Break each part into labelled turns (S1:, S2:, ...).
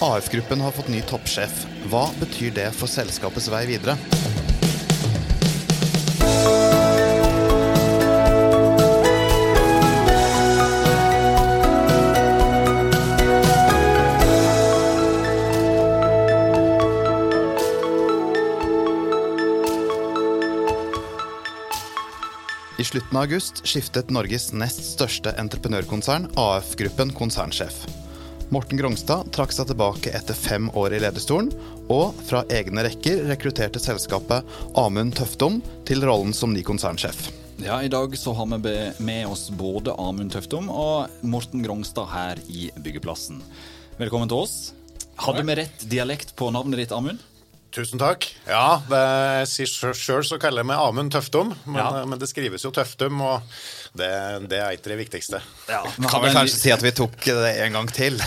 S1: AF-gruppen har fått ny toppsjef. Hva betyr det for selskapets vei videre? I slutten av august skiftet Norges nest største entreprenørkonsern, AF-gruppen, konsernsjef. Morten Grongstad trakk seg tilbake etter fem år i lederstolen, og fra egne rekker rekrutterte selskapet Amund Tøftom til rollen som ny konsernsjef.
S2: Ja, I dag så har vi med oss både Amund Tøftom og Morten Grongstad her i byggeplassen. Velkommen til oss. Hadde vi rett dialekt på navnet ditt, Amund?
S3: Tusen takk. Ja, det sier sjøl så kaller jeg meg Amund Tøftum, men, ja. men, det skrives jo Tøftum, og det, det er ikke det viktigste.
S1: Ja, kan vi kanskje si at vi tok det en gang til?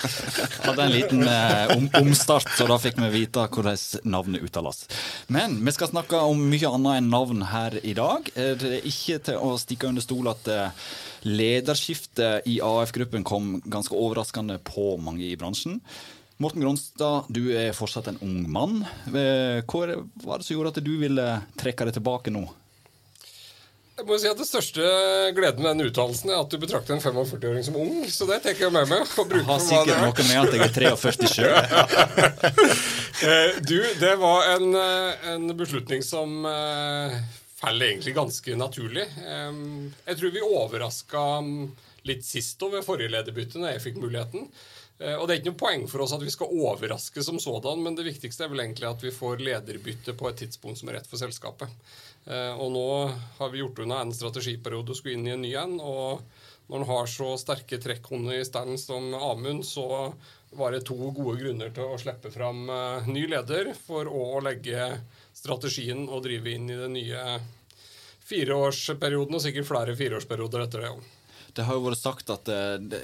S2: hadde en liten eh, om, omstart, så da fikk vi vite hvordan navnet uttales. Men vi skal snakke om mye annet enn navn her i dag. Det er ikke til å stikke under stol at eh, lederskiftet i AF-gruppen kom ganske overraskende på mange i bransjen. Morten Gronstad, du er fortsatt en ung mann. Eh, hva var det som gjorde at du ville trekke deg tilbake nå?
S4: Jeg må si at Det største gleden med den uttalelsen er at du betrakter en 45-åring som ung. Så det tenker jeg med meg.
S2: Jeg har sikkert noe med at jeg er 43 sjøl.
S4: Eh, du, det var en, eh, en beslutning som faller egentlig ganske naturlig. Jeg tror vi overraska litt sist over forrige lederbytte, når jeg fikk muligheten. Eh, og Det er ikke noe poeng for oss at vi skal overraske som sådan, men det viktigste er vel egentlig at vi får lederbytte på et tidspunkt som er rett for selskapet. Eh, og Nå har vi gjort unna en strategiperiode og skulle inn i en ny en. og Når en har så sterke trekkhunder i stand som Amund, så var det to gode grunner til å slippe fram eh, ny leder for å legge strategien og drive inn i den nye fireårsperioden, og sikkert flere fireårsperioder etter det òg.
S2: Det har jo vært sagt at det, det,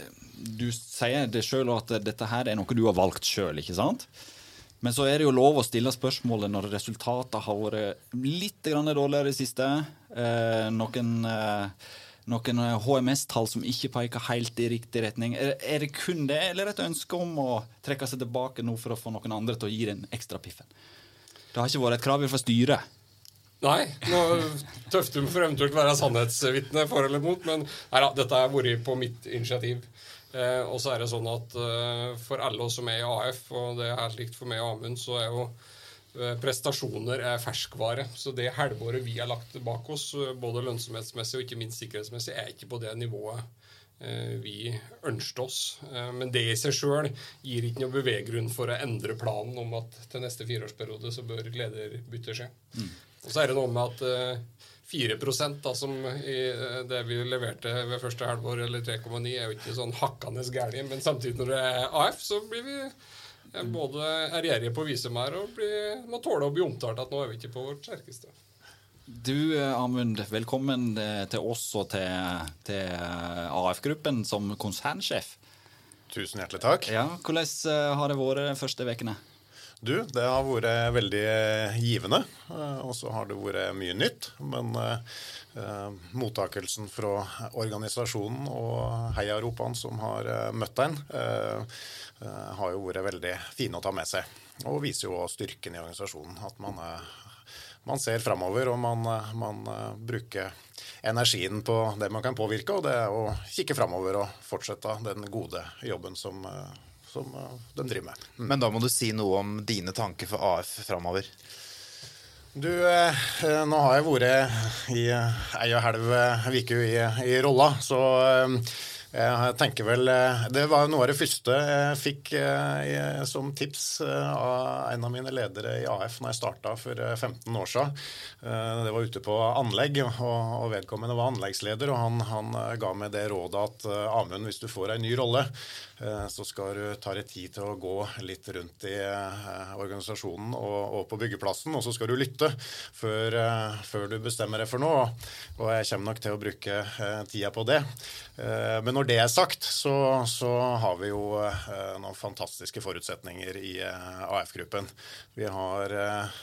S2: du sier det sjøl at dette her er noe du har valgt sjøl, ikke sant? Men så er det jo lov å stille spørsmålet når resultatene har vært litt dårligere i det siste. Eh, noen, eh, noen HMS-tall som ikke peker helt i riktig retning. Er, er, det kun det, eller et ønske om å trekke seg tilbake nå for å få noen andre til å gi den ekstra piffen? Det har ikke vært et krav fra styret.
S4: Nei. Nå Tøftum for eventuelt være sannhetsvitne for eller mot, men nei da, dette har vært på mitt initiativ. Eh, og så er det sånn at eh, for alle oss som er i AF, og det er helt likt for meg og Amund, så er jo eh, prestasjoner er ferskvare. Så det halvåret vi har lagt bak oss, eh, både lønnsomhetsmessig og ikke minst sikkerhetsmessig, er ikke på det nivået eh, vi ønsket oss. Eh, men det i seg sjøl gir ikke noe beveggrunn for å endre planen om at til neste fireårsperiode så bør lederbytte skje. Mm. Og så er det noe med at 4 da, som i eh, det vi leverte ved første halvår, eller 3,9, er jo ikke sånn hakkende gærent. Men samtidig, når det er AF, så blir vi eh, både ærgjerrige på å vise mer og blir, må tåle å bli omtalt at nå er vi ikke på vårt sterkeste.
S2: Du eh, Amund, velkommen til oss og til, til AF-gruppen som konsernsjef.
S3: Tusen hjertelig takk.
S2: Ja, Hvordan har det vært de første ukene?
S3: Du, det har vært veldig givende. Eh, og så har det vært mye nytt. Men eh, mottakelsen fra organisasjonen og heiaropene som har eh, møtt en, eh, eh, har jo vært veldig fine å ta med seg. Og viser jo styrken i organisasjonen. At man, man ser framover, og man, man bruker energien på det man kan påvirke, og det er å kikke framover og fortsette den gode jobben som som eh, de driver med.
S1: Mm. Men da må du si noe om dine tanker for AF framover.
S3: Du, eh, eh, nå har jeg vært i ei og halv uke i, i rolla, så jeg tenker vel Det var noe av det første jeg fikk som tips av en av mine ledere i AF når jeg starta for 15 år siden. Det var ute på anlegg, og vedkommende var anleggsleder. Og han, han ga meg det rådet at Amund, hvis du får ei ny rolle, så skal du ta deg tid til å gå litt rundt i organisasjonen og, og på byggeplassen, og så skal du lytte før, før, du bestemmer deg for noe. Og jeg kommer nok til å bruke tida på det. Men når det er sagt, så, så har vi jo eh, noen fantastiske forutsetninger i eh, AF-gruppen. Vi har eh,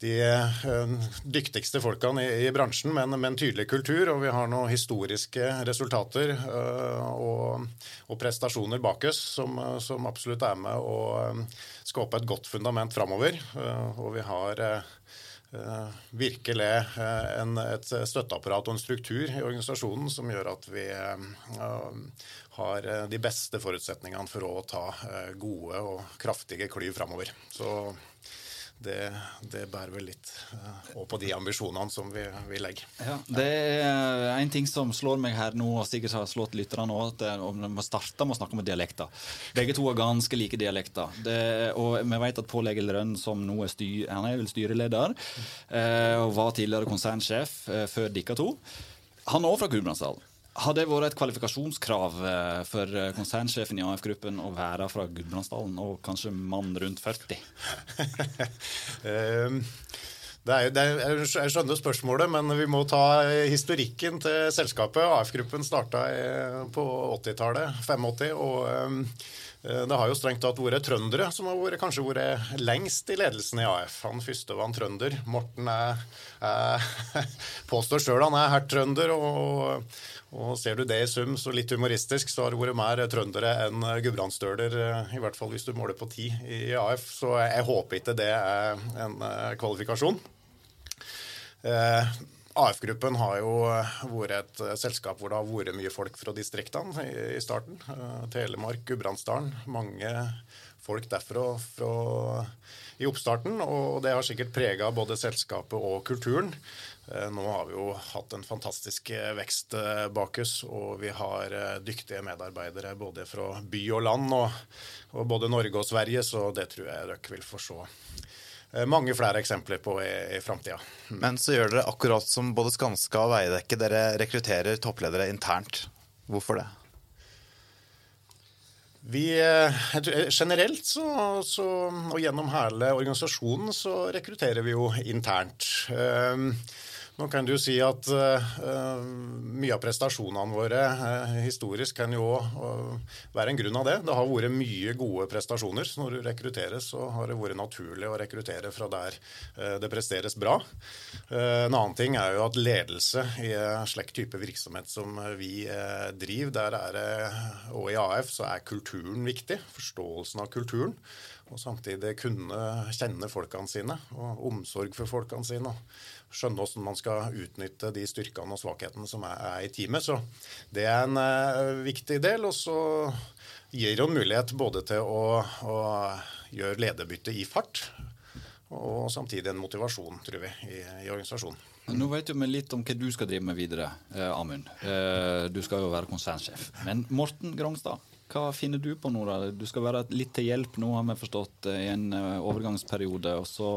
S3: de eh, dyktigste folkene i, i bransjen, men med en tydelig kultur. Og vi har noen historiske resultater uh, og, og, prestasjoner bak oss som, som, absolutt er med å skape et godt fundament framover. Uh, og vi har uh, virkelig en, et støtteapparat og en struktur i organisasjonen som gjør at vi har de beste forutsetningene for å ta gode og kraftige klyv framover. Så det, det, bærer vel litt uh, på de ambisjonene som vi, vi legger.
S2: Ja, det er en ting som slår meg her nå, og sikkert har slått lytterne òg, at vi må starte med å snakke om dialekter. Begge to har ganske like dialekter. Det, og vi vet at Pål Egil Rønn, som nå er, styr, han er vel styreleder, uh, og var tidligere konsernsjef uh, før dere to, han er òg fra Gudbrandsdalen. Har det vært et kvalifikasjonskrav eh, for eh, konsernsjefen i AF-gruppen å være fra Gudbrandsdalen og kanskje mann rundt 40?
S3: Ehm, det er, det er, jeg skjønner spørsmålet, men vi må ta historikken til selskapet. AF-gruppen starta på 80-tallet, 85. og ehm, eh, det har jo strengt tatt vært trøndere som har vært, kanskje vært lengst i ledelsen i AF. Han første var en trønder. Morten er, er påstår sjøl han er herr trønder. og og Ser du det i sum, så litt humoristisk, så har det vært mer trøndere enn gudbrandsdøler, eh, i hvert fall hvis du måler på ti i AF. Så jeg håper ikke det er en eh, kvalifikasjon. Eh, AF-gruppen har jo vært et selskap hvor det har vært mye folk fra distriktene i starten. Telemark, Gudbrandsdalen. Mange folk derfra fra, i oppstarten. Og det har sikkert prega både selskapet og kulturen. Eh, nå har vi jo hatt en fantastisk eh, vekst eh, bak oss, og vi har dyktige medarbeidere både fra by og land, og, og både Norge og Sverige, så det tror jeg dere vil få se mange flere eksempler på i, i framtida.
S1: Men så gjør dere akkurat som både Skanska og Veidekke, dere rekrutterer toppledere internt. Hvorfor det?
S3: Vi, generelt så, så, og gjennom hele organisasjonen så rekrutterer vi jo internt. Nå kan du si at uh, mye av prestasjonene våre uh, historisk kan jo uh, være en grunn av det. Det har vært mye gode prestasjoner. Så når du rekrutteres, så har det vært naturlig å rekruttere fra der det presteres bra. en annen ting er jo at ledelse i en slik type virksomhet som vi driver, der er det, og i AF, så er kulturen viktig. Forståelsen av kulturen. Og samtidig kunne kjenne folkene sine, og omsorg for folkene sine. Skjønne hvordan man skal utnytte de styrkene og svakhetene som er, i teamet. Så det er en uh, viktig del. Og så gir det en mulighet både til å, å gjøre lederbytte i fart, og samtidig en motivasjon, tror vi, i, i organisasjonen.
S2: Nå vet vi litt om hva du skal drive med videre, eh, Amund. Eh, du skal jo være konsernsjef. Men Morten Grongstad, hva finner du på nå? da? Du skal være litt til hjelp nå, har vi forstått, i en eh, overgangsperiode. Og så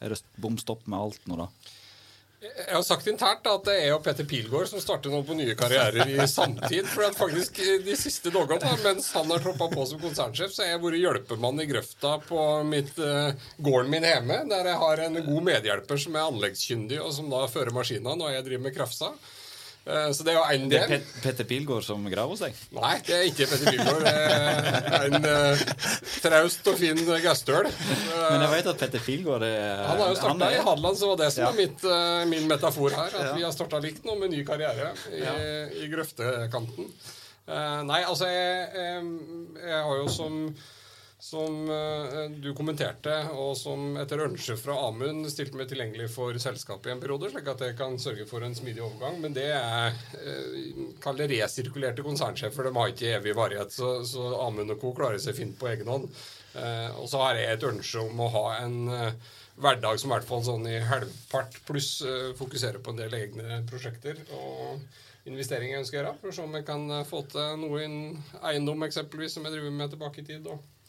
S2: er det bom stopp med alt nå, da?
S4: Jeg har sagt internt at det er jo Petter Pilgaard som starter nå på nye karrierer i samtid. For at faktisk de siste dagene, mens han har troppa på som konsernsjef, så har jeg vært hjelpemann i grøfta på mitt, uh, gården min hjemme, der jeg har en god medhjelper som er anleggskyndig, og som da fører maskinene når jeg driver med krafsa. Eh, så det er jo en del.
S2: Det er Petter Pilgaard som graver hos deg?
S4: Nei, det er ikke Petter Pilgaard. Det er en uh, traust og fin gastøl.
S2: Men jeg vet at Petter Pilgaard er
S4: Han har jo starta er... i Hadeland, så var det som ja. er mitt, uh, min metafor her. At ja. vi har starta likt nå med ny karriere i, ja. i grøftekanten. Uh, nei, altså jeg, jeg, jeg har jo som som eh, du kommenterte, og som etter ønske fra Amund stilte meg tilgjengelig for selskapet i en periode, slik at jeg kan sørge for en smidig overgang. Men det er eh, kall det resirkulerte konsernsjefer. De har ikke evig varighet, så, så Amund og co. klarer seg fint på egen hånd. Eh, og så har jeg et ønske om å ha en hverdag som i hvert fall sånn i halvpart pluss fokuserer på en del egne prosjekter. og investeringer jeg ønsker å gjøre, for å se om jeg kan få til noe innen eiendom eksempelvis, som jeg driver med tilbake i tid. Og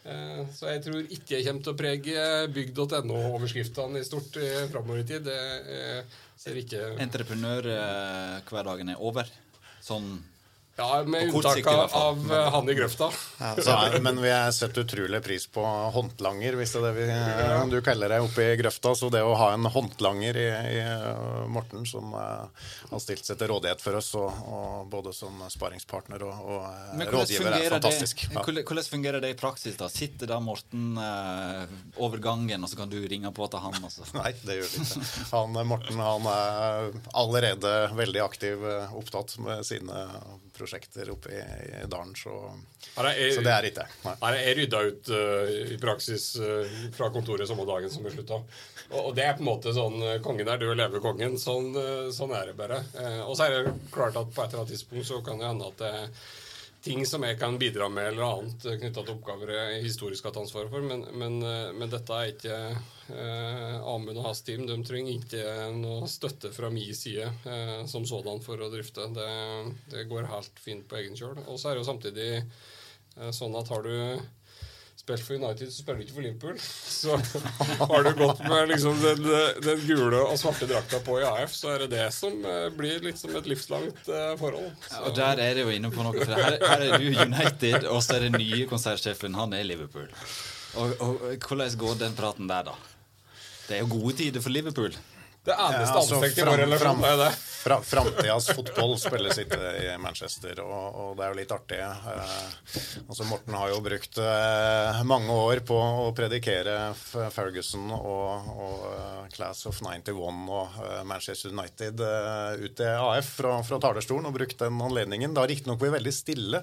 S4: så jeg tror ikke jeg kommer til å prege bygg.no-overskriftene i stort framover i tid. Det ser ikke
S2: Entreprenørhverdagen er over? Sånn
S4: Ja, Med unntak av, men... eh, han i grøfta.
S3: Så, men vi har sett utrolig pris på håndlanger, hvis det er det vi, ja. du kaller det oppe i grøfta. Så det å ha en håndlanger i, i eh, Morten, som eh, har stilt seg til rådighet for oss, og, og både som sparingspartner og, og eh,
S2: Men
S3: rådgiver, er fantastisk.
S2: det,
S3: Ja.
S2: hvordan hvordan fungerer det i praksis? da? Sitter da Morten eh, over gangen, og så kan du ringe på til han? Også?
S3: Nei, det gjør vi ikke. Han, Morten han er allerede veldig aktiv, opptatt med sine prosjekter oppe i, i dalen, så,
S4: er-
S3: så det er ikke det.
S4: Jeg rydda ut uh, i praksis uh, fra kontoret samme dagen som vi slutta. Og, og det er på en måte sånn eh, Kongen er død, lever kongen. Sånn, sånn er det bare. Uh, og så er det klart at på et eller annet tidspunkt så kan det hende at det ting som jeg kan bidra med eller annet knytta til oppgaver jeg historisk har hatt ansvaret for. Men, men, eh, men dette er ikke eh, Amund og hans team. De trenger ikke noe støtte fra min side eh, som sådan for å drifte. Det, det går helt fint på egen kjøl. Og så er det jo samtidig eh, sånn at har du spilt for United, så spiller du ikke for Liverpool. Så har du gått med liksom den, den gule og svarte drakta på i AF, så er det det som eh, blir litt som et livslangt eh, forhold. Så,
S2: Og der er det jo inne på noe. For her, her er du United, og så er det nye konsertsjefen. Han er Liverpool. Og, og hvordan går den praten der, da? Det er jo gode tider for Liverpool.
S4: Det eneste
S3: Ja, altså,
S4: anstrekte i vår relasjon er det.
S3: Fra, Framtidas fotball spilles ikke i Manchester, og, og det er jo litt artig. Eh, altså Morten har jo brukt eh, mange år på å predikere Ferguson og, og uh, Class of 91 og uh, Manchester United uh, ut til AF fra, fra talerstolen og brukt den anledningen. Det har riktignok vært veldig stille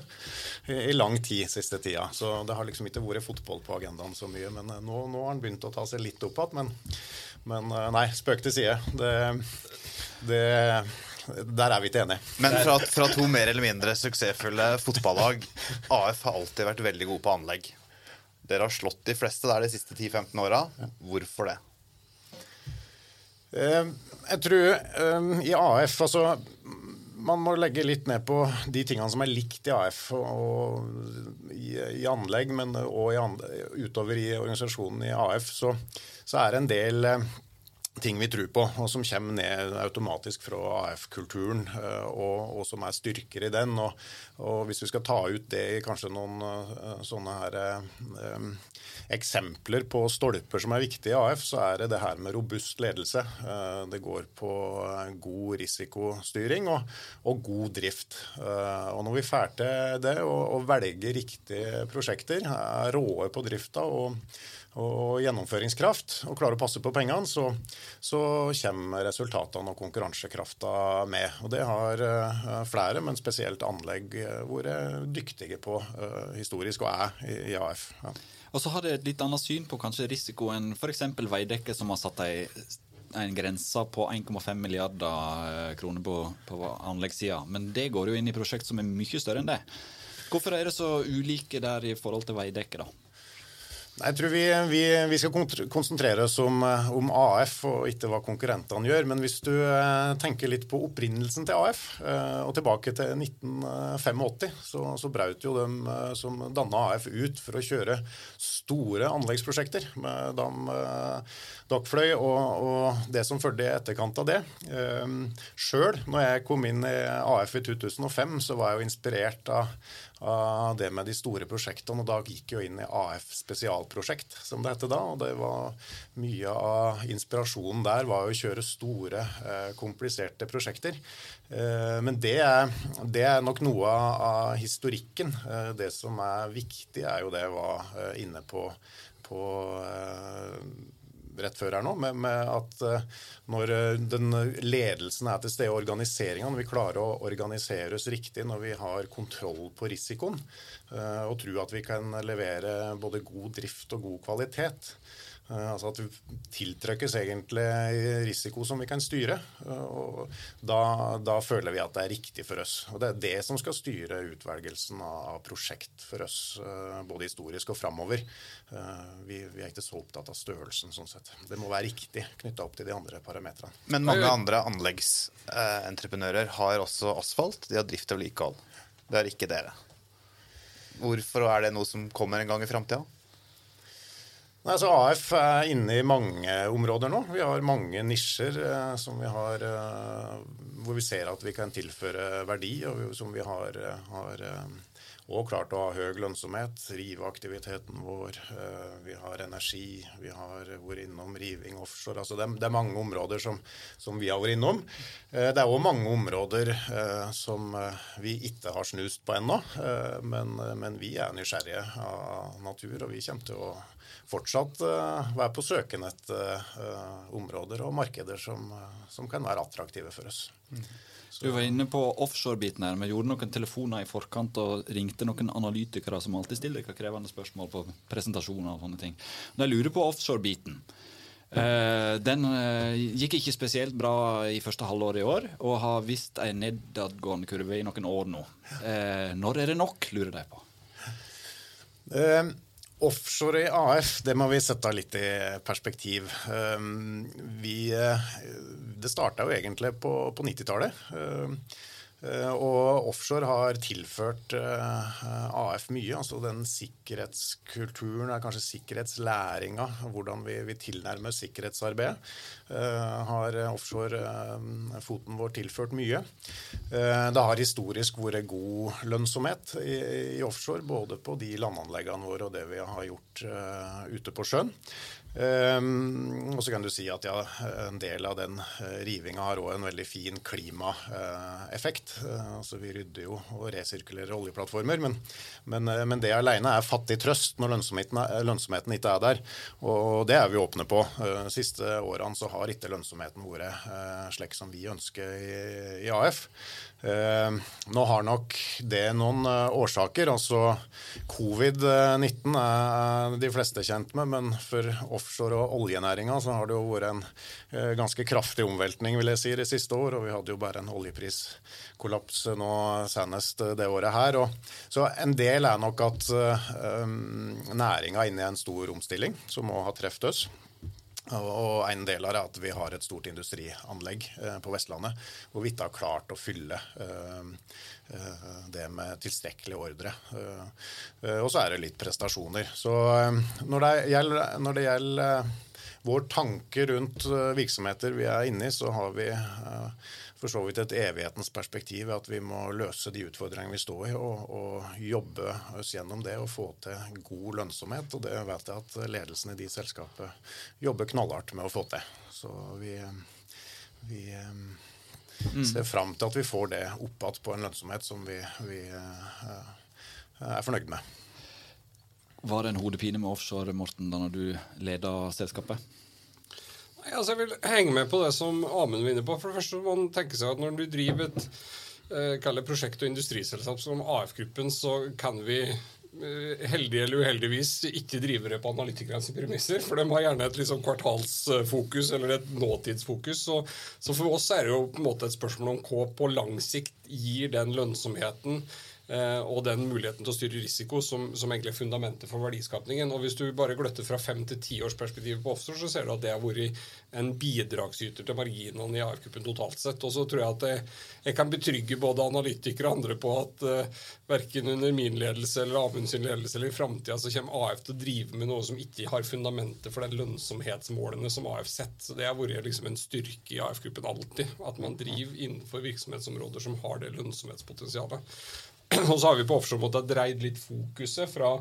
S3: i, i lang tid siste tida, så det har liksom ikke vært fotball på agendaen så mye. Men nå, nå har han begynt å ta seg litt opp igjen. Men, eh, nei, spøk til side. Det det, der er vi ikke enige.
S1: Men fra, fra to mer eller mindre suksessfulle fotballag AF har alltid vært veldig gode på anlegg. Dere har slått de fleste der de siste 10-15 åra. Hvorfor det?
S3: Eh, Jeg tror eh, i AF altså man må legge litt ned på de tingene som er likt i AF og, i, i anlegg, men og utover i organisasjonen i AF, så, så er det en del eh, ting vi tror på, og som kommer ned automatisk fra AF-kulturen, eh, og, og som er styrker i den. Og, og hvis vi skal ta ut det i kanskje noen eh, sånne her eh, eksempler på stolper som er viktige i AF, så er det det her med robust ledelse. Det går på god risikostyring og, og god drift. Og når vi får til det og velger riktige prosjekter, er råe på drifta og og gjennomføringskraft, og klarer å passe på pengene, så, så kommer resultatene og konkurransekrafta med. Og det har uh, flere, men spesielt anlegg, uh, vært dyktige på uh, historisk, og er i, i AF. Ja.
S2: Og så har det et litt annet syn på kanskje risiko enn f.eks. Veidekke, som har satt ei en grense på 1,5 milliarder kroner på, på anleggssida. Men det går jo inn i prosjekt som er mye større enn det. Hvorfor er det så ulike der i forhold til Veidekke, da?
S3: Jeg tror vi, vi, vi skal konsentrere oss om, om, AF og ikke hva konkurrentene gjør. Men hvis du eh, tenker litt på opprinnelsen til AF, eh, og tilbake til 1985, så, så braut jo dem eh, som danna AF ut for å kjøre store anleggsprosjekter med dam, dokkfløy og, og, det som fulgte i etterkant av det. Sjøl, når jeg kom inn i AF i 2005, så var jeg jo inspirert av av det med de store prosjektene. og Da gikk jeg inn i AF spesialprosjekt, som det heter da. og det var Mye av inspirasjonen der var å kjøre store, eh, kompliserte prosjekter. Eh, men det er, det er, nok noe av historikken. Eh, det som er viktig, er jo det jeg var inne på, på rett før her nå, med, med at når den ledelsen er til stede, organiseringa, når vi klarer å organisere oss riktig, når vi har kontroll på risikoen, og tror at vi kan levere både god drift og god kvalitet, Altså at det tiltrekkes egentlig risiko som vi kan styre. og da, da, føler vi at det er riktig for oss. Og Det er det som skal styre utvelgelsen av prosjekt for oss, både historisk og framover. Vi, vi, er ikke så opptatt av størrelsen. sånn sett. Det må være riktig knytta opp til de andre parametrene.
S1: Men mange andre anleggsentreprenører har også asfalt. De har drift og vedlikehold. Det er ikke dere. Hvorfor er det noe som kommer en gang i framtida?
S3: Nei, så AF er inne i mange områder nå. Vi har mange nisjer eh, som vi har, eh, hvor vi ser at vi kan tilføre verdi, og som vi har, eh, har og klart å ha høy lønnsomhet. rive aktiviteten vår. eh, Vi har energi. Vi har vært innom riving offshore. altså Det, det er mange områder som, som vi har vært innom. Eh, Det er òg mange områder eh, som vi ikke har snust på ennå. Men, men vi er nysgjerrige av natur, og vi kommer til å fortsatt være på søken etter områder og markeder som, som kan være attraktive for oss.
S2: Du var inne på offshore-biten her. Vi gjorde noen telefoner i forkant og ringte noen analytikere som alltid stiller dere krevende spørsmål på presentasjoner og sånne ting. Jeg lurer på offshore-biten. Eh, den eh, gikk ikke spesielt bra i første halvår i år, og har vist en nedadgående kurve i noen år nå. Eh, når er det nok, lurer de på.
S3: Eh, offshore i AF, det må vi sette litt i perspektiv. Eh, vi, eh, det starta jo egentlig på, på 90-tallet. Eh, og offshore har tilført eh, AF mye. altså Den sikkerhetskulturen, er kanskje sikkerhetslæringa, hvordan vi, vi tilnærmer sikkerhetsarbeidet, eh, har offshore eh, foten vår tilført mye. Det har historisk vært god lønnsomhet i, i offshore, både på de landanleggene våre og det vi har gjort ute på sjøen. Um, og så kan du si at ja, en del av den uh, rivinga har òg en veldig fin klimaeffekt. Uh, altså vi rydder jo og resirkulerer oljeplattformer, men, men, uh, men det alene er fattig trøst når lønnsomheten, er, lønnsomheten ikke er der. Og det er vi åpne på. Uh, siste årene så har ikke lønnsomheten vært slik som vi ønsker i, i AF. nå har nok det noen årsaker. altså Covid-19 er de fleste kjent med, men for offshore- og oljenæringa så har det jo vært en eh, ganske kraftig omveltning vil jeg si, de siste år. Og vi hadde jo bare en oljepriskollaps nå senest det året her. Og, så en del er nok at um, næringa er inne i en stor omstilling som må ha truffet oss. Og en del av det er at vi har et stort industrianlegg eh, på Vestlandet hvor vi ikke har klart å fylle eh, eh, det med tilstrekkelig ordre. Og så er det litt prestasjoner. Så når det gjelder, når det gjelder vår tanke rundt virksomheter vi er inne i, så har vi for så vidt et evighetens perspektiv at vi må løse de utfordringene vi står i, og, og jobbe oss gjennom det og få til god lønnsomhet. Og det vet jeg at ledelsen i de selskapene jobber knallhardt med å få til. Så vi, vi mm. ser fram til at vi får det opp igjen på en lønnsomhet som vi, vi uh, er fornøyd med.
S2: Var det en hodepine med offshore, Morten, da du leda selskapet?
S4: Altså jeg vil henge med på det som Amund var inne på. For det første må man tenke seg at når du driver et eh, prosjekt- og industriselskap som AF-gruppen, så kan vi eh, heldig eller uheldigvis ikke drive det på analytikernes premisser. For de har gjerne et liksom kvartalsfokus eller et nåtidsfokus. Så, så, for oss er det jo på en måte et spørsmål om hva på lang sikt gir den lønnsomheten og den muligheten til å styre risiko som, som egentlig er fundamentet for verdiskapningen. Og Hvis du bare gløtter fra fem til tiårsperspektivet på offshore, så ser du at det har vært en bidragsyter til marginene i AF-gruppen totalt sett. Og så tror jeg at jeg, jeg kan betrygge både analytikere og andre på at uh, verken under min ledelse eller Amunds ledelse eller i framtida så kommer AF til å drive med noe som ikke har fundamentet for den lønnsomhetsmålene som AF setter. Så det har vært liksom en styrke i AF-gruppen alltid. At man driver innenfor virksomhetsområder som har det lønnsomhetspotensialet. Og så har vi på offshore måte dreid litt fokuset fra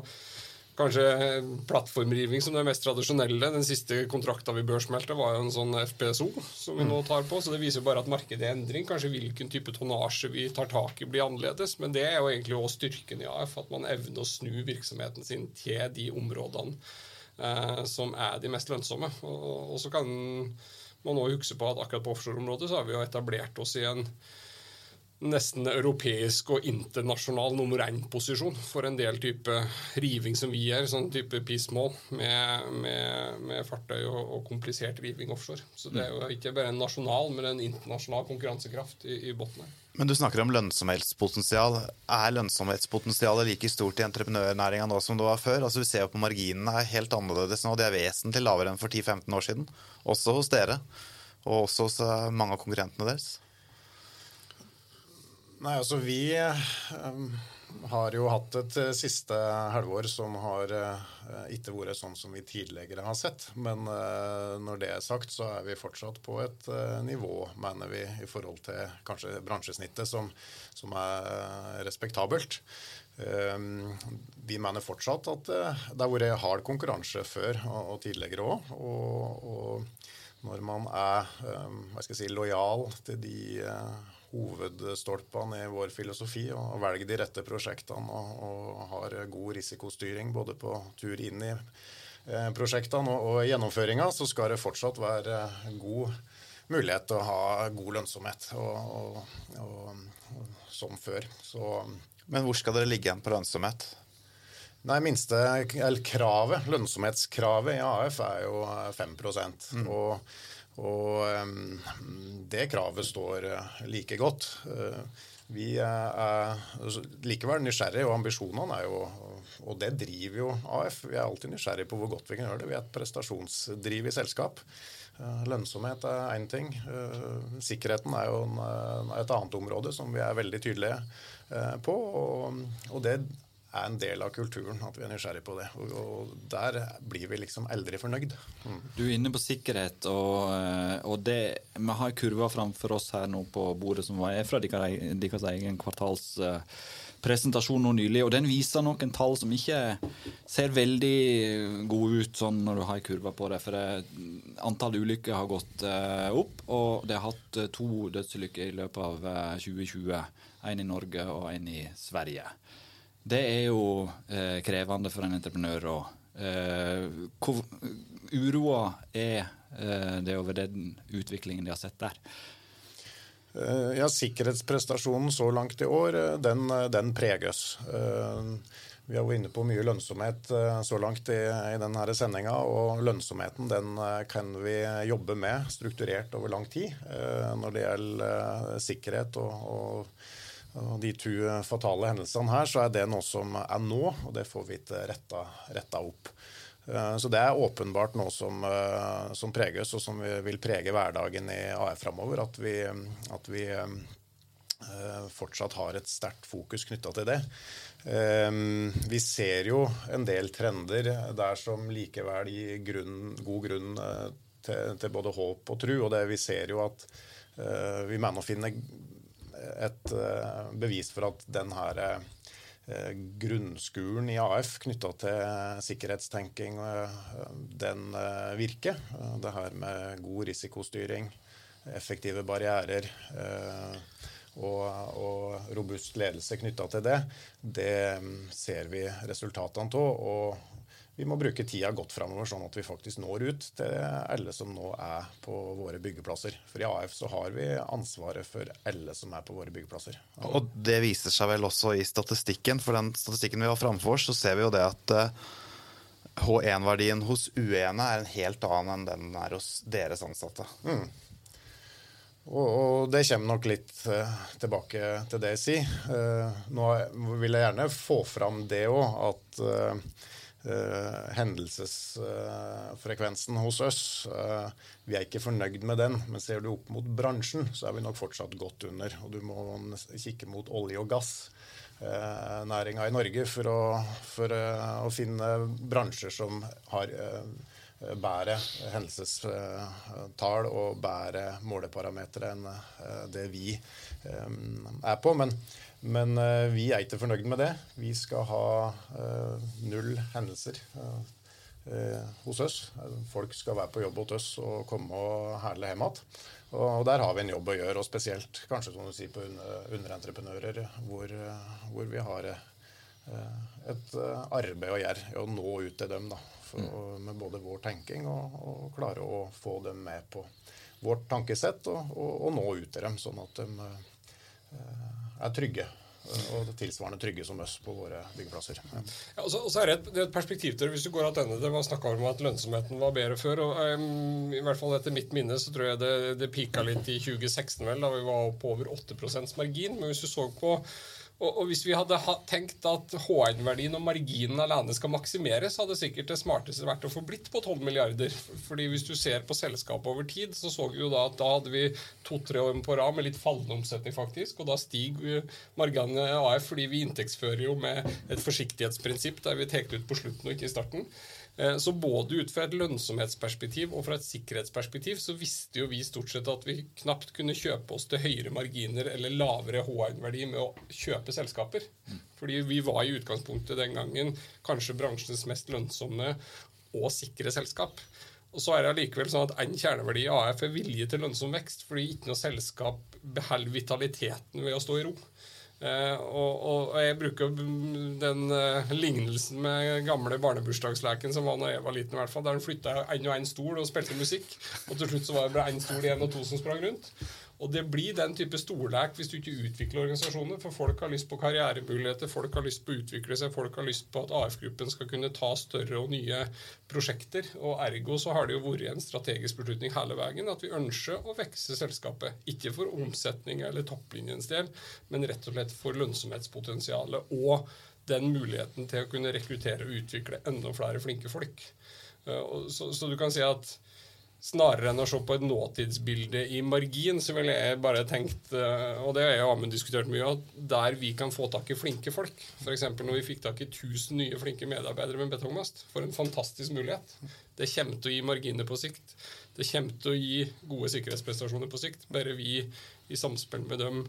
S4: kanskje plattformriving som det mest tradisjonelle. Den siste kontrakta vi børsmeldte, var jo en sånn FPSO som vi nå tar på. Så det viser bare at markedet er endring. Kanskje hvilken type tonnasje vi tar tak i, blir annerledes. Men det er jo egentlig også styrken i AF, at man evner å snu virksomheten sin til de områdene eh, som er de mest lønnsomme. Og, og så kan man òg huske på at akkurat på offshore-området så har vi jo etablert oss i en nesten europeisk og internasjonal nummer én-posisjon for en del type riving som vi gjør, sånn type pismål med, med, med, fartøy og, og, komplisert riving offshore. Så det er jo ikke bare en nasjonal, men en internasjonal konkurransekraft i, i bunnen her.
S1: Men du snakker om lønnsomhetspotensial. Er lønnsomhetspotensialet like stort i entreprenørnæringa nå som det var før? Altså Vi ser jo på marginene er helt annerledes nå. De er vesentlig lavere enn for 10-15 år siden. Også hos dere, og også hos mange av konkurrentene deres.
S3: Nei, altså vi um, har jo hatt et uh, siste halvår som har uh, ikke vært sånn som vi tidligere har sett. Men uh, når det er sagt, så er vi fortsatt på et nivå, mener vi, i forhold til kanskje bransjesnittet, som, som er respektabelt. Vi mener fortsatt at det har vært hard konkurranse før og, og tidligere òg. Og, og når man er hva skal jeg si, lojal til de hovedstolpene i vår filosofi. og Velge de rette prosjektene og, og har god risikostyring både på tur inn i eh, prosjektene og, og gjennomføringa, så skal det fortsatt være god mulighet til å ha god lønnsomhet og som før. Så,
S1: Men hvor skal dere ligge igjen på lønnsomhet?
S3: Nei, minste, eller kravet, Lønnsomhetskravet i AF er jo 5 mm. og og det kravet står eh, like godt. Eh, vi er likevel nysgjerrige, og ambisjonene er jo Og det driver jo AF. Vi er alltid nysgjerrige på hvor godt vi kan gjøre det. Vi er et prestasjonsdriv i selskap. Eh, lønnsomhet er én ting. Sikkerheten er jo et annet område som vi er veldig tydelige på. Og det er en del av kulturen, at vi er nysgjerrig på det. Og, og der blir vi liksom aldri fornøyd.
S2: Mm. Du er inne på sikkerhet, og, eh, og det, vi har kurva framfor oss her nå på bordet som var fra deres egen kvartalspresentasjon nå nylig, og den viser noen tall som ikke ser veldig gode ut sånn når du har kurva på det. For det, antall ulykker har gått opp, og det har hatt to dødsulykker i løpet av uh, 2020. En i Norge og en i Sverige. Det er jo eh, krevende for en entreprenør òg. Eh, hvor uroa er eh, det over den utviklingen de har sett der?
S3: Eh, ja, Sikkerhetsprestasjonen så langt i år, eh, den, eh, den preges. Vi har vært inne på mye lønnsomhet så langt i, i denne sendinga. Og lønnsomheten den kan vi jobbe med strukturert over lang tid når det gjelder sikkerhet og, og og de to fatale hendelsene her, så er det noe som er nå, og det får vi ikke retta, retta opp. Eh, så det er åpenbart noe som, eh, som preges, og som vil prege hverdagen i AF framover. At vi, at vi eh, fortsatt har et sterkt fokus knytta til det. Vi ser jo en del trender der som likevel gir grunn, god grunn til, til, både håp og tru. Og det vi ser jo at vi mener å finne et eh, bevis for at den her eh, grunnskolen i AF knytta til sikkerhetstenking, eh, den virker. Det her med god risikostyring, effektive barrierer og, og robust ledelse knytta til det, det mm, ser vi resultatene av. Og vi må bruke tida godt framover, sånn at vi faktisk når ut til alle som nå er på våre byggeplasser. For i AF så har vi ansvaret for alle som er på våre byggeplasser.
S1: Og det viser seg vel også i statistikken. For den statistikken vi har framfor oss, så ser vi jo det at H1-verdien eh, hos U1 er en helt annen enn den er hos deres ansatte. Mm.
S3: Og, det kommer nok litt uh, tilbake til det jeg sier. Uh, nå vil jeg gjerne få fram det òg, at uh, hendelsesfrekvensen uh, hos oss. Uh, vi er ikke fornøyd med den, men ser du opp mot bransjen, så er vi nok fortsatt godt under. Og du må kikke mot olje- og gassnæringa i Norge for å, for å, finne bransjer som har bedre hendelsestall og bedre måleparametere enn det vi er på. Men men uh, vi er ikke fornøyd med det. Vi skal ha null hendelser hos oss. Folk skal være på jobb hos oss og komme og herle hjem igjen. Og der har vi en jobb å gjøre, og spesielt kanskje som du sier på underentreprenører, hvor, hvor, vi har et arbeid å gjøre i å nå ut til dem. Da, for. Med både vår tenking og, og, klare å få dem med på vårt tankesett og, og, og nå ut til dem, sånn at de er trygge og tilsvarende trygge som oss på våre byggeplasser. Ja.
S4: Ja, og, så, og så er det et, det er et perspektiv til Hvis du går tilbake det var snakka om at lønnsomheten var bedre før. og um, i hvert fall Etter mitt minne så tror jeg det, det pika litt i 2016, vel, da vi var på over 8% margin. Men hvis du så på Og, og hvis vi hadde ha, tenkt at HN-verdien og marginen alene skal maksimeres, hadde sikkert det smarteste vært å få blitt på 12 milliarder. Fordi hvis du ser på selskapet over tid, så så vi jo da at da hadde vi to-tre år på rad med litt fallende omsetning, faktisk. Og da stiger marginene AF fordi vi inntektsfører jo med et forsiktighetsprinsipp der vi tar ut på slutten og ikke i starten. Eh, så både ut fra et lønnsomhetsperspektiv og fra et sikkerhetsperspektiv så visste jo vi stort sett at vi knapt kunne kjøpe oss til høyere marginer eller lavere HN-verdi med å kjøpe selskaper. Fordi vi var i utgangspunktet den gangen kanskje bransjens mest lønnsomme og sikre selskap. Og så er det allikevel sånn at En kjerneverdi i AF er vilje til lønnsom vekst, fordi ikke noe selskap beholder vitaliteten ved å stå i ro. Uh, og, og, jeg bruker den uh, lignelsen med gamle barnebursdagsleken som var da jeg var liten, i hvert fall, der han flytta én og én stol og spilte musikk. Og til slutt så var det bare én stol igjen og to som sprang rundt. Og det blir den type storlek hvis du ikke utvikler organisasjoner. For folk har lyst på karrieremuligheter, folk har lyst på å utvikle seg, folk har lyst på at AF-gruppen skal kunne ta større og nye prosjekter. Og ergo så har det jo vært en strategisk beslutning hele veien at vi ønsker å vekse selskapet. Ikke for omsetning eller topplinjens del, men rett og slett for lønnsomhetspotensialet og den muligheten til å kunne rekruttere og utvikle enda flere flinke folk. Eh, så, så du kan si at Snarere enn å se på et nåtidsbilde i margin, så ville jeg bare tenkt, eh, og det har Amund diskutert mye, at der vi kan få tak i flinke folk, f.eks. når vi fikk tak i 1000 nye flinke medarbeidere med betongmast, for en fantastisk mulighet. Det kommer til å gi marginer på sikt. Det kommer til å gi gode sikkerhetsprestasjoner på sikt. Bare vi i samspill med dem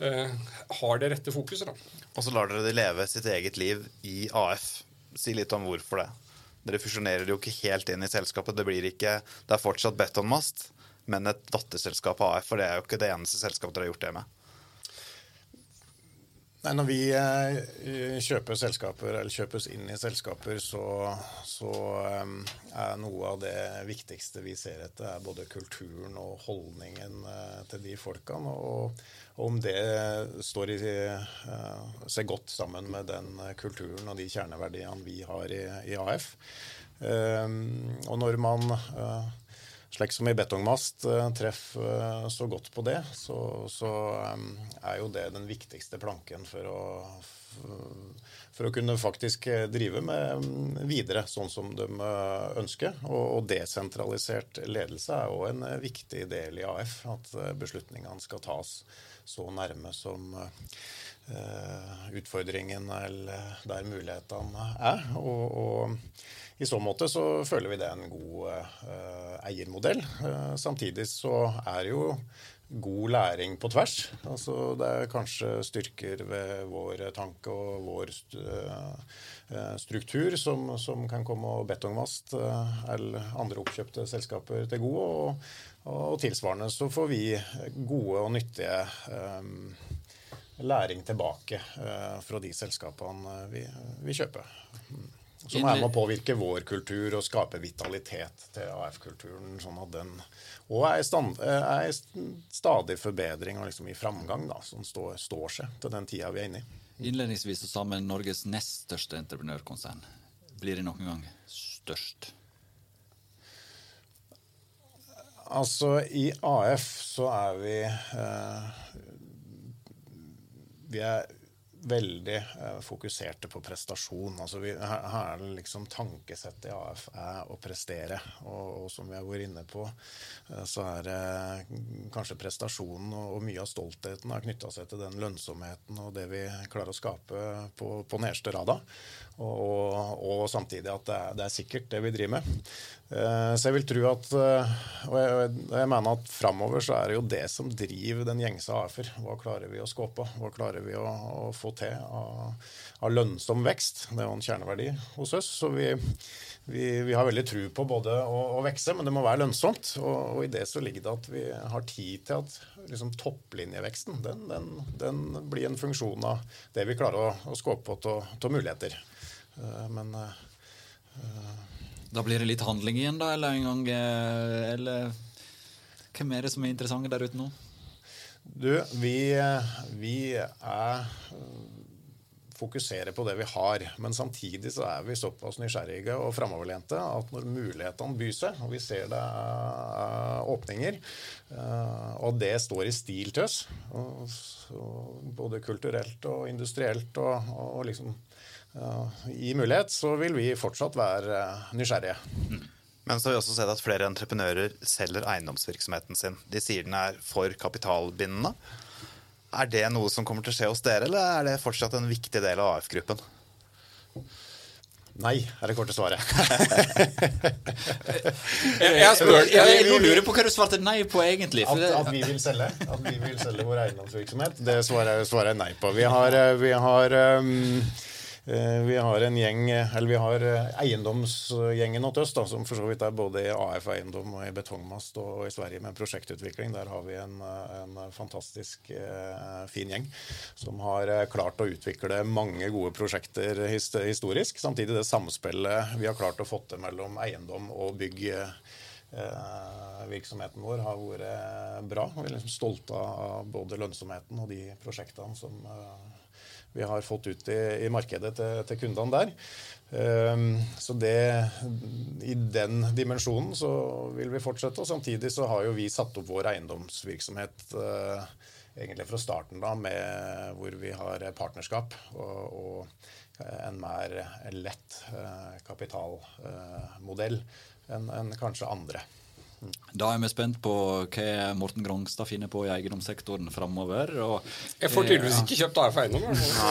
S4: eh, har det rette fokuset. da.
S1: Og så lar dere de leve sitt eget liv i AF. Si litt om hvorfor det. Dere fusjonerer jo ikke helt inn i selskapet. Det, blir ikke, det er fortsatt Betonmast, men et datterselskap av AF. For det er jo ikke det eneste selskapet dere har gjort det med.
S3: Nei, Når vi eh, kjøper selskaper, eller kjøpes inn i selskaper, så, så um, er noe av det viktigste vi ser etter, er både kulturen og holdningen uh, til de folkene. Og, og om det står i, ser godt sammen med den kulturen og de kjerneverdiene vi har i, i AF. Og når man slik som i betongmast treff treffer eh, så godt på det, så, så, eh, er jo det den viktigste planken for å, for å kunne faktisk drive med mm, videre sånn som de ønsker. Og, og desentralisert ledelse er òg en viktig del i AF. At beslutningene skal tas så nærme som utfordringen eller der mulighetene er. og, og i så måte så føler vi det er en god uh, eiermodell. Uh, samtidig så er det jo god læring på tvers. Altså det er kanskje styrker ved vår tanke og vår uh, struktur som, som, kan komme og betongmast eller andre oppkjøpte selskaper til gode. Og, og, tilsvarende så får vi gode og nyttige um, læring tilbake fra de selskapene vi, vi kjøper. Mm. Som er med å påvirke vår kultur og skape vitalitet til AF-kulturen. sånn at den Og er, stand, er stadig forbedring og liksom i framgang, da, som står, står, seg til den tida vi er inne i.
S2: Innledningsvis så sa vi Norges nest største entreprenørkonsern. Blir det noen gang størst?
S3: Altså, i AF så er vi eh, Vi er veldig eh, fokuserte på prestasjon. Altså vi, her, her er det liksom Tankesettet i AF er å prestere. Og, og, som vi har vært inne på, eh, så er det kanskje prestasjonen og, og mye av stoltheten har knytta seg til den lønnsomheten og det vi klarer å skape på, på nederste rada. Og, og, samtidig at det er, det er, sikkert, det vi driver med. Eh, så jeg vil tro at eh, Og jeg, jeg mener at framover så er det jo det som driver den gjengse AF-er. Hva klarer vi å skåpe? Hva klarer vi å, å få til av, av, lønnsom vekst? Det er jo en kjerneverdi hos oss. Så vi, vi, vi har veldig tro på både å, å, vekse, men det må være lønnsomt. Og, og, i det så ligger det at vi har tid til at liksom, topplinjeveksten den, den, den, blir en funksjon av det vi klarer å, å skåpe på av muligheter. Eh, men eh,
S2: Da blir det litt handling igjen, da? Eller en gang eh, Eller hvem er det som er interessante der ute nå?
S3: Du, vi, vi er fokusere på det vi har. Men samtidig så er vi såpass nysgjerrige og framoverlente at når mulighetene byr seg, og vi ser det er åpninger, og det står i stil til oss, både kulturelt og industrielt og, og liksom uh, i mulighet, så vil vi fortsatt være nysgjerrige. Mm.
S1: Men så har vi også sett at flere entreprenører selger eiendomsvirksomheten sin. De sier den er for kapitalbindende. Er det noe som kommer til å skje hos dere, eller er det fortsatt en viktig del av AF-gruppen?
S3: Nei, er det korte svaret.
S2: jeg, jeg, spør, jeg, jeg, lurer på hva du svarte nei på, egentlig.
S3: At, at, vi vil selge At vi vil selge vår eiendomsvirksomhet, det svarer, svarer jeg nei på. Vi har, eh, vi har um vi har en gjeng, eller vi har eh, eiendomsgjengen hos oss, som for så vidt er både i AF Eiendom og i Betongmast og i Sverige med prosjektutvikling. Der har vi en, en fantastisk eh, fin gjeng som har klart å utvikle mange gode prosjekter historisk. Samtidig det samspillet vi har klart å få til mellom eiendom og bygg. virksomheten vår har vært bra. Vi er liksom stolte av både lønnsomheten og de prosjektene som vi har fått ut i, i markedet til, til, kundene der. Um, så det, I den dimensjonen så vil vi fortsette. og Samtidig så har jo vi satt opp vår eiendomsvirksomhet uh, egentlig fra starten da, med hvor vi har partnerskap og, og en mer lett uh, kapitalmodell enn en kanskje andre.
S2: Da er vi spent på hva Morten Grongstad finner på i eiendomssektoren framover.
S4: Jeg får tydeligvis ikke kjøpt AF Eiendom.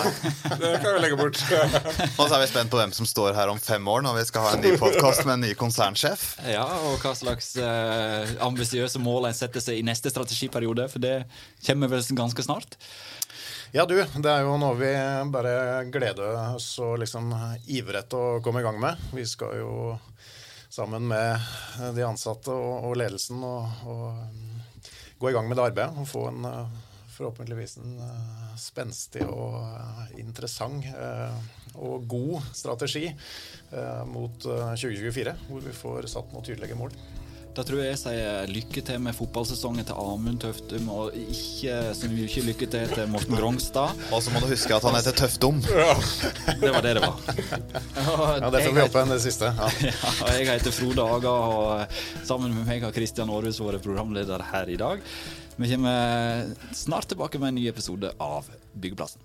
S4: Det kan vi legge bort.
S1: og så er vi spent på hvem som står her om fem år når vi skal ha en ny podkast med en ny konsernsjef.
S2: Ja, og hva slags eh, ambisiøse mål en setter seg i neste strategiperiode, for det kommer vel ganske snart.
S3: Ja, du. Det er jo noe vi bare gleder oss og liksom ivrer etter å komme i gang med. Vi skal jo sammen med de ansatte og, og ledelsen og, og, um, gå i gang med det arbeidet og få en uh, forhåpentligvis en uh, spenstig og interessant og god strategi mot 2024, hvor vi får satt noen tydelige mål.
S2: Da tror jeg jeg sier lykke til med fotballsesongen til Amund Tøftum, og ikke så mye lykke til til Morten Grongstad.
S1: Og så må du huske at han heter Tøftum.
S2: Ja. Det var det det var.
S3: ja, det får vi håpe enn det siste. Ja.
S2: ja. og jeg heter Frode Aga, og sammen med meg har Kristian Aarhus vært programleder her i dag. Vi kommer snart tilbake med en ny episode av Byggeplassen.